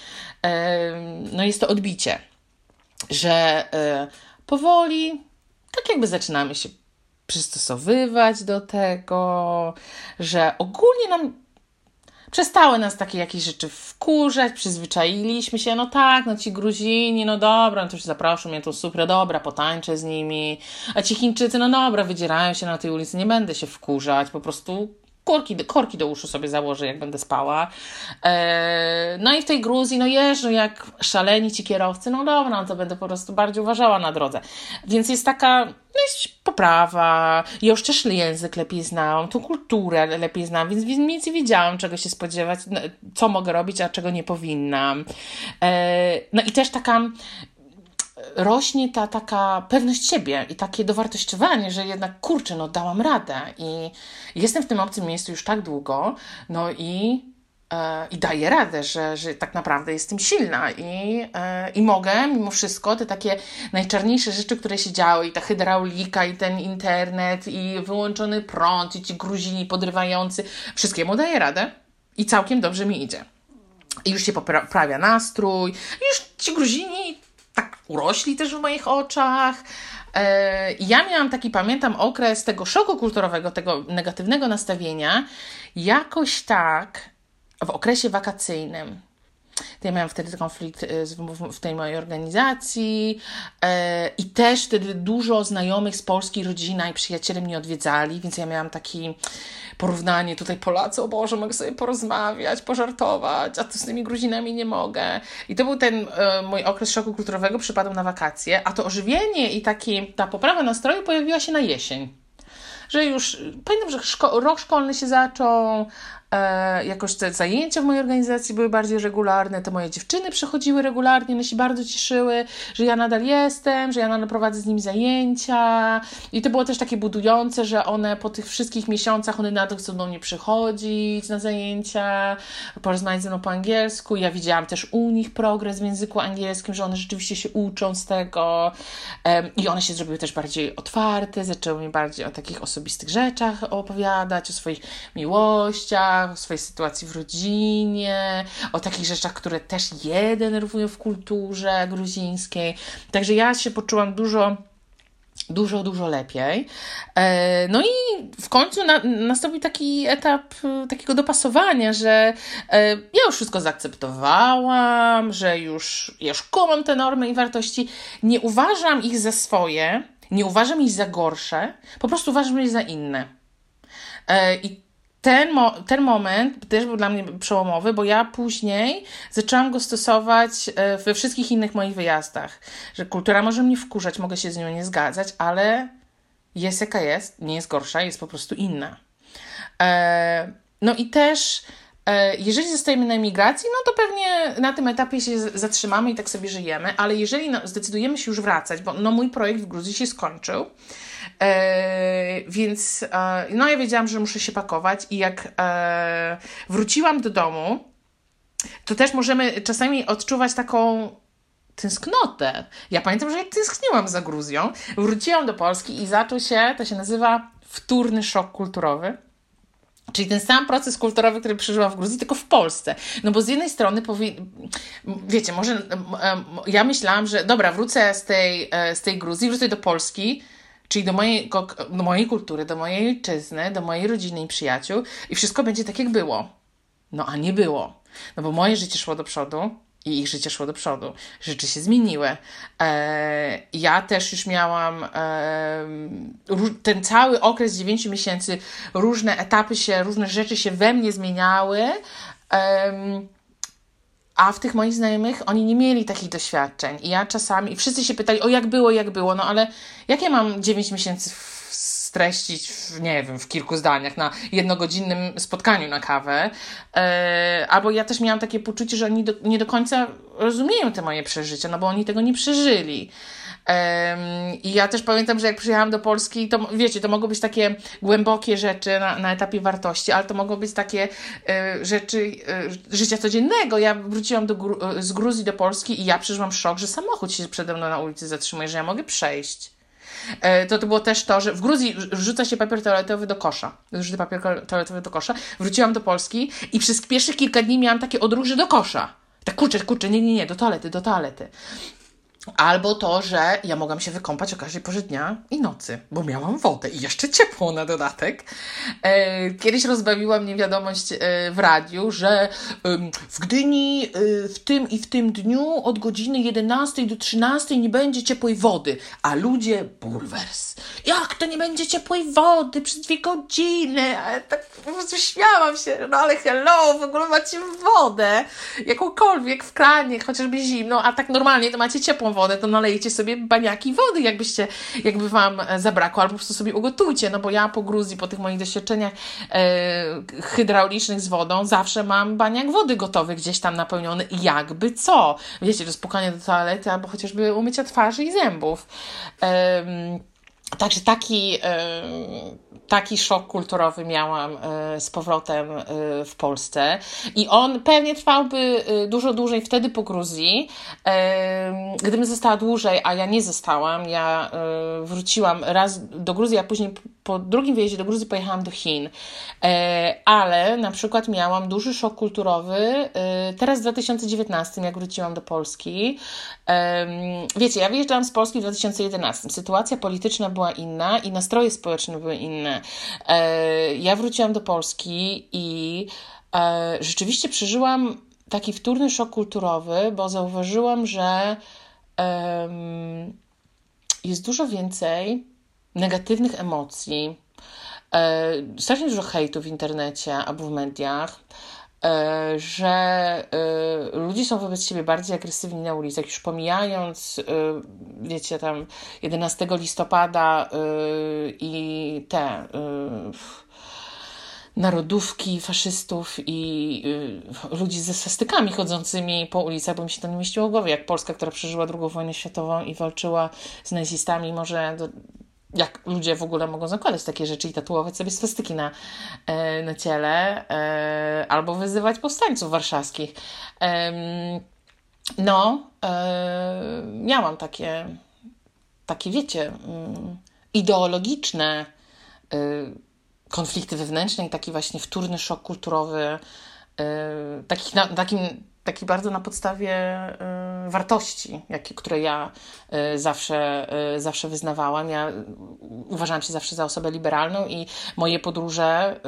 no jest to odbicie, że y, powoli, tak jakby zaczynamy się przystosowywać do tego, że ogólnie nam Przestały nas takie jakieś rzeczy wkurzać, przyzwyczailiśmy się, no tak, no ci Gruzini, no dobra, no to już zaproszą mnie, to super, dobra, potańczę z nimi, a ci Chińczycy, no dobra, wydzierają się na tej ulicy, nie będę się wkurzać, po prostu korki, korki do uszu sobie założę, jak będę spała. E, no i w tej Gruzji, no jeżdżą jak szaleni ci kierowcy, no dobra, no to będę po prostu bardziej uważała na drodze. Więc jest taka, no jest poprawa, ja już też język lepiej znałam, tą kulturę lepiej znam, więc mniej wiedziałam, czego się spodziewać, co mogę robić, a czego nie powinnam. E, no i też taka rośnie ta taka pewność siebie i takie dowartościowanie, że jednak kurczę, no dałam radę i jestem w tym obcym miejscu już tak długo, no i, e, i daję radę, że, że tak naprawdę jestem silna i, e, i mogę mimo wszystko te takie najczarniejsze rzeczy, które się działy i ta hydraulika i ten internet i wyłączony prąd i ci gruzini podrywający, wszystkiemu daję radę i całkiem dobrze mi idzie. I już się poprawia nastrój, już ci gruzini urośli też w moich oczach. E, ja miałam taki, pamiętam, okres tego szoku kulturowego, tego negatywnego nastawienia, jakoś tak w okresie wakacyjnym. To ja miałam wtedy konflikt z, w, tej mojej organizacji e, i też wtedy dużo znajomych z Polski, rodzina i przyjaciele mnie odwiedzali, więc ja miałam taki porównanie tutaj Polacy, o Boże, mogę sobie porozmawiać, pożartować, a to z tymi Gruzinami nie mogę. I to był ten e, mój okres szoku kulturowego, przypadł na wakacje, a to ożywienie i taki, ta poprawa nastroju pojawiła się na jesień że już pamiętam, że szko rok szkolny się zaczął, E, jakoś te zajęcia w mojej organizacji były bardziej regularne, te moje dziewczyny przychodziły regularnie, one się bardzo cieszyły, że ja nadal jestem, że ja nadal prowadzę z nimi zajęcia i to było też takie budujące, że one po tych wszystkich miesiącach, one nadal chcą do mnie przychodzić na zajęcia, porozmawiać ze mną po angielsku. Ja widziałam też u nich progres w języku angielskim, że one rzeczywiście się uczą z tego i one się zrobiły też bardziej otwarte, zaczęły mi bardziej o takich osobistych rzeczach opowiadać, o swoich miłościach, o swojej sytuacji w rodzinie, o takich rzeczach, które też je denerwują w kulturze gruzińskiej. Także ja się poczułam dużo dużo, dużo lepiej. E, no i w końcu na, nastąpił taki etap e, takiego dopasowania, że e, ja już wszystko zaakceptowałam, że już, już kumam te normy i wartości. Nie uważam ich za swoje, nie uważam ich za gorsze, po prostu uważam je za inne. I ten, mo ten moment też był dla mnie przełomowy, bo ja później zaczęłam go stosować e, we wszystkich innych moich wyjazdach. Że kultura może mnie wkurzać, mogę się z nią nie zgadzać, ale jest jaka jest, nie jest gorsza, jest po prostu inna. E, no i też, e, jeżeli zostajemy na emigracji, no to pewnie na tym etapie się zatrzymamy i tak sobie żyjemy, ale jeżeli no, zdecydujemy się już wracać, bo no, mój projekt w Gruzji się skończył, E, więc e, no ja wiedziałam, że muszę się pakować i jak e, wróciłam do domu, to też możemy czasami odczuwać taką tęsknotę. Ja pamiętam, że jak tęskniłam za Gruzją, wróciłam do Polski i zaczął się, to się nazywa wtórny szok kulturowy. Czyli ten sam proces kulturowy, który przeżyłam w Gruzji, tylko w Polsce. No bo z jednej strony, powi... wiecie, może ja myślałam, że dobra, wrócę z tej, z tej Gruzji, wrócę do Polski, czyli do mojej, do mojej kultury, do mojej ojczyzny, do mojej rodziny i przyjaciół i wszystko będzie tak, jak było. No a nie było. No bo moje życie szło do przodu i ich życie szło do przodu. Rzeczy się zmieniły. E, ja też już miałam e, ten cały okres 9 miesięcy, różne etapy się, różne rzeczy się we mnie zmieniały. E, a w tych moich znajomych oni nie mieli takich doświadczeń. I ja czasami, i wszyscy się pytali, o jak było, jak było, no ale jak ja mam 9 miesięcy streścić, w, nie wiem, w kilku zdaniach na jednogodzinnym spotkaniu na kawę. E, albo ja też miałam takie poczucie, że oni do, nie do końca rozumieją te moje przeżycia, no bo oni tego nie przeżyli. I ja też pamiętam, że jak przyjechałam do Polski, to wiecie, to mogą być takie głębokie rzeczy na, na etapie wartości, ale to mogą być takie e, rzeczy e, życia codziennego. Ja wróciłam do, e, z Gruzji do Polski i ja przeżyłam szok, że samochód się przede mną na ulicy zatrzymuje, że ja mogę przejść. To, to było też to, że w Gruzji rzuca się papier toaletowy do kosza. Rzuca papier toaletowy do kosza. Wróciłam do Polski i przez pierwszych kilka dni miałam takie odruchy do kosza. Tak kurczę, kurczę, nie, nie, nie, do toalety, do toalety. Albo to, że ja mogłam się wykąpać o każdej porze dnia i nocy, bo miałam wodę i jeszcze ciepło na dodatek. E, kiedyś rozbawiła mnie wiadomość e, w radiu, że w Gdyni e, w tym i w tym dniu od godziny 11 do 13 nie będzie ciepłej wody, a ludzie bulwers. Jak to nie będzie ciepłej wody przez dwie godziny? A tak po prostu śmiałam się, no ale hello, w ogóle macie wodę, jakąkolwiek w kranie, chociażby zimną, a tak normalnie to macie ciepłą wodę, to nalejcie sobie baniaki wody, jakbyście, jakby wam e, zabrakło, albo po prostu sobie ugotujcie, no bo ja po Gruzji, po tych moich doświadczeniach e, hydraulicznych z wodą, zawsze mam baniak wody gotowy gdzieś tam napełniony jakby co. Wiecie, do spukania do toalety, albo chociażby umycia twarzy i zębów. E, Także taki, taki szok kulturowy miałam z powrotem w Polsce i on pewnie trwałby dużo dłużej wtedy po Gruzji. Gdybym została dłużej, a ja nie zostałam, ja wróciłam raz do Gruzji, a później po drugim wyjeździe do Gruzji pojechałam do Chin. Ale na przykład miałam duży szok kulturowy teraz w 2019, jak wróciłam do Polski. Wiecie, ja wyjeżdżałam z Polski w 2011. Sytuacja polityczna była inna i nastroje społeczne były inne. E, ja wróciłam do Polski i e, rzeczywiście przeżyłam taki wtórny szok kulturowy, bo zauważyłam, że jest dużo więcej negatywnych emocji, e, strasznie dużo hejtu w internecie albo w mediach, że e, ludzie są wobec siebie bardziej agresywni na ulicach, już pomijając, e, wiecie, tam 11 listopada e, i te e, narodówki faszystów i ludzi ze swastykami chodzącymi po ulicach, bo mi się to nie mieściło w głowie, jak Polska, która przeżyła II wojnę światową i walczyła z nazistami, może do, jak ludzie w ogóle mogą zakładać takie rzeczy i tatuować sobie swastyki na, e, na ciele, e, albo wyzywać powstańców warszawskich. No, e, miałam takie, takie wiecie, mm, ideologiczne konflikty wewnętrzne i taki właśnie wtórny szok kulturowy, taki, na, takim, taki bardzo na podstawie y, wartości, jakie, które ja y, zawsze, y, zawsze wyznawałam. Ja uważałam się zawsze za osobę liberalną i moje podróże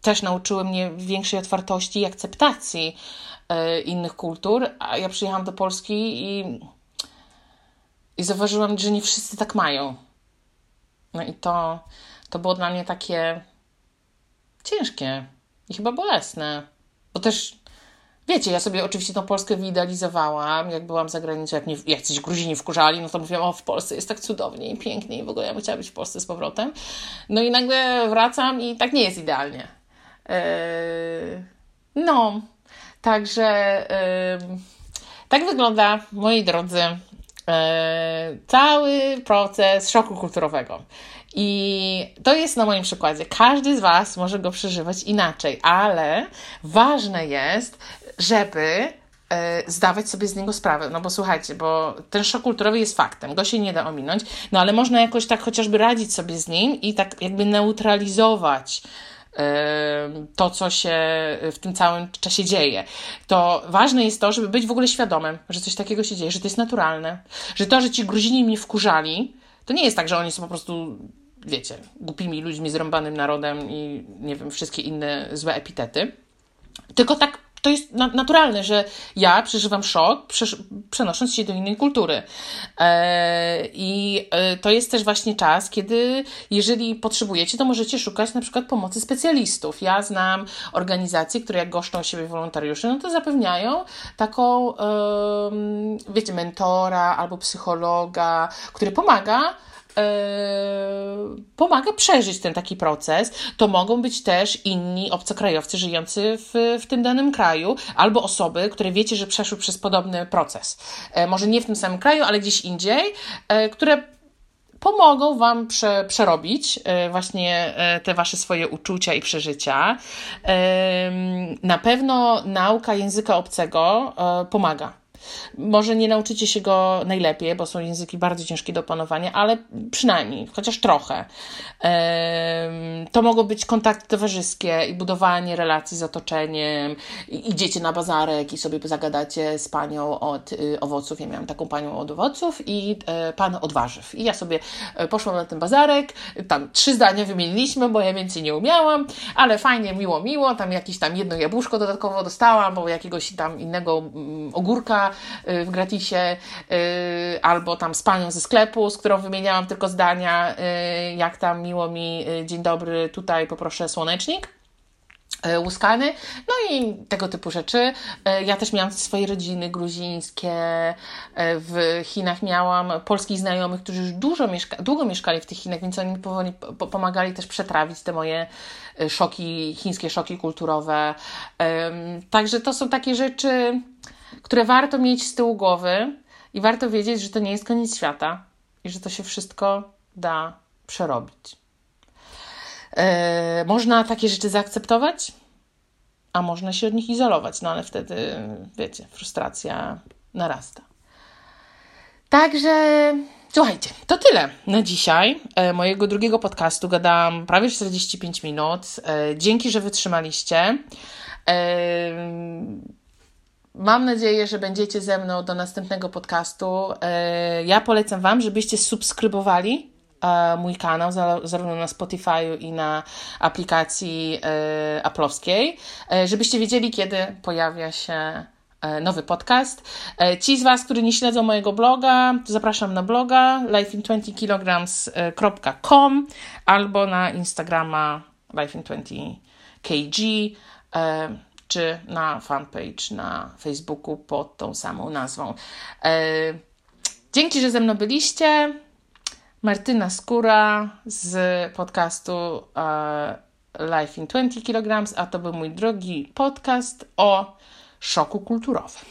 też nauczyły mnie większej otwartości i akceptacji innych kultur, a ja przyjechałam do Polski i, i zauważyłam, że nie wszyscy tak mają. No i to, to było dla mnie takie ciężkie i chyba bolesne, bo też Wiecie, ja sobie oczywiście tą Polskę wyidealizowałam, jak byłam za granicą, jak mnie jacyś Gruzini wkurzali, no to mówiłam, o w Polsce jest tak cudownie i pięknie i w ogóle ja bym chciała być w Polsce z powrotem. No i nagle wracam i tak nie jest idealnie. Yy, no, także yy, tak wygląda, moi drodzy, yy, cały proces szoku kulturowego. I to jest na moim przykładzie. Każdy z Was może go przeżywać inaczej, ale ważne jest, żeby e, zdawać sobie z niego sprawę. No bo słuchajcie, bo ten szok kulturowy jest faktem, go się nie da ominąć, no ale można jakoś tak chociażby radzić sobie z nim i tak jakby neutralizować e, to, co się w tym całym czasie dzieje. To ważne jest to, żeby być w ogóle świadomym, że coś takiego się dzieje, że to jest naturalne, że to, że ci Gruzini mnie wkurzali, to nie jest tak, że oni są po prostu, wiecie, głupimi ludźmi, zrąbanym narodem i nie wiem, wszystkie inne złe epitety. Tylko tak to jest naturalne, że ja przeżywam szok, przenosząc się do innej kultury. E, I e, to jest też właśnie czas, kiedy, jeżeli potrzebujecie, to możecie szukać na przykład pomocy specjalistów. Ja znam organizacje, które jak goszczą siebie wolontariuszy, no to zapewniają taką, wiecie, mentora albo psychologa, który pomaga pomaga przeżyć ten taki proces. To mogą być też inni obcokrajowcy żyjący w, w tym danym kraju, albo osoby, które wiecie, że przeszły przez podobny proces. Yy, może nie w tym samym kraju, ale gdzieś indziej, yy, które pomogą Wam prze, przerobić właśnie te Wasze swoje uczucia i przeżycia. Na pewno nauka języka obcego pomaga może nie nauczycie się go najlepiej, bo są języki bardzo ciężkie do opanowania, ale przynajmniej, chociaż trochę. To mogą być kontakty towarzyskie i budowanie relacji z otoczeniem. Idziecie na bazarek i sobie zagadacie z panią od y, owoców. Ja miałam taką panią od owoców i e, pan od warzyw. I ja sobie e, poszłam na ten bazarek, tam trzy zdania wymieniliśmy, bo ja więcej nie umiałam, ale fajnie, miło, miło. Tam jakieś tam jedno jabłuszko dodatkowo dostałam, bo jakiegoś tam innego mm, ogórka w gratisie, y, albo tam z panią ze sklepu, z którą wymieniałam tylko zdania, y, jak tam miło mi, dzień dobry, tutaj poproszę słonecznik łuskany, no i tego typu rzeczy. Ja też miałam swoje rodziny gruzińskie, w Chinach miałam polskich znajomych, którzy już dużo mieszka długo mieszkali w tych Chinach, więc oni mi powoli pomagali też przetrawić te moje szoki, chińskie szoki kulturowe. Także to są takie rzeczy, które warto mieć z tyłu głowy i warto wiedzieć, że to nie jest koniec świata i że to się wszystko da przerobić. E, można takie rzeczy zaakceptować, a można się od nich izolować, no ale wtedy, wiecie, frustracja narasta. Także słuchajcie, to tyle na dzisiaj. E, mojego drugiego podcastu gadałam prawie 45 minut. E, dzięki, że wytrzymaliście. Mam nadzieję, że będziecie ze mną do następnego podcastu. E, ja polecam Wam, żebyście subskrybowali e, mój kanał, zarówno na Spotify i na aplikacji e, Apple'owskiej, e, żebyście wiedzieli, kiedy pojawia się e, nowy podcast. Ci z Was, którzy nie śledzą mojego bloga, zapraszam na bloga lifein20kg.com albo na Instagrama lifein20kg czy na fanpage na Facebooku pod tą samą nazwą. Dzięki, że ze mną byliście. Martyna Skóra z podcastu e, Life in 20 kg, a to był mój drogi podcast o szoku kulturowym.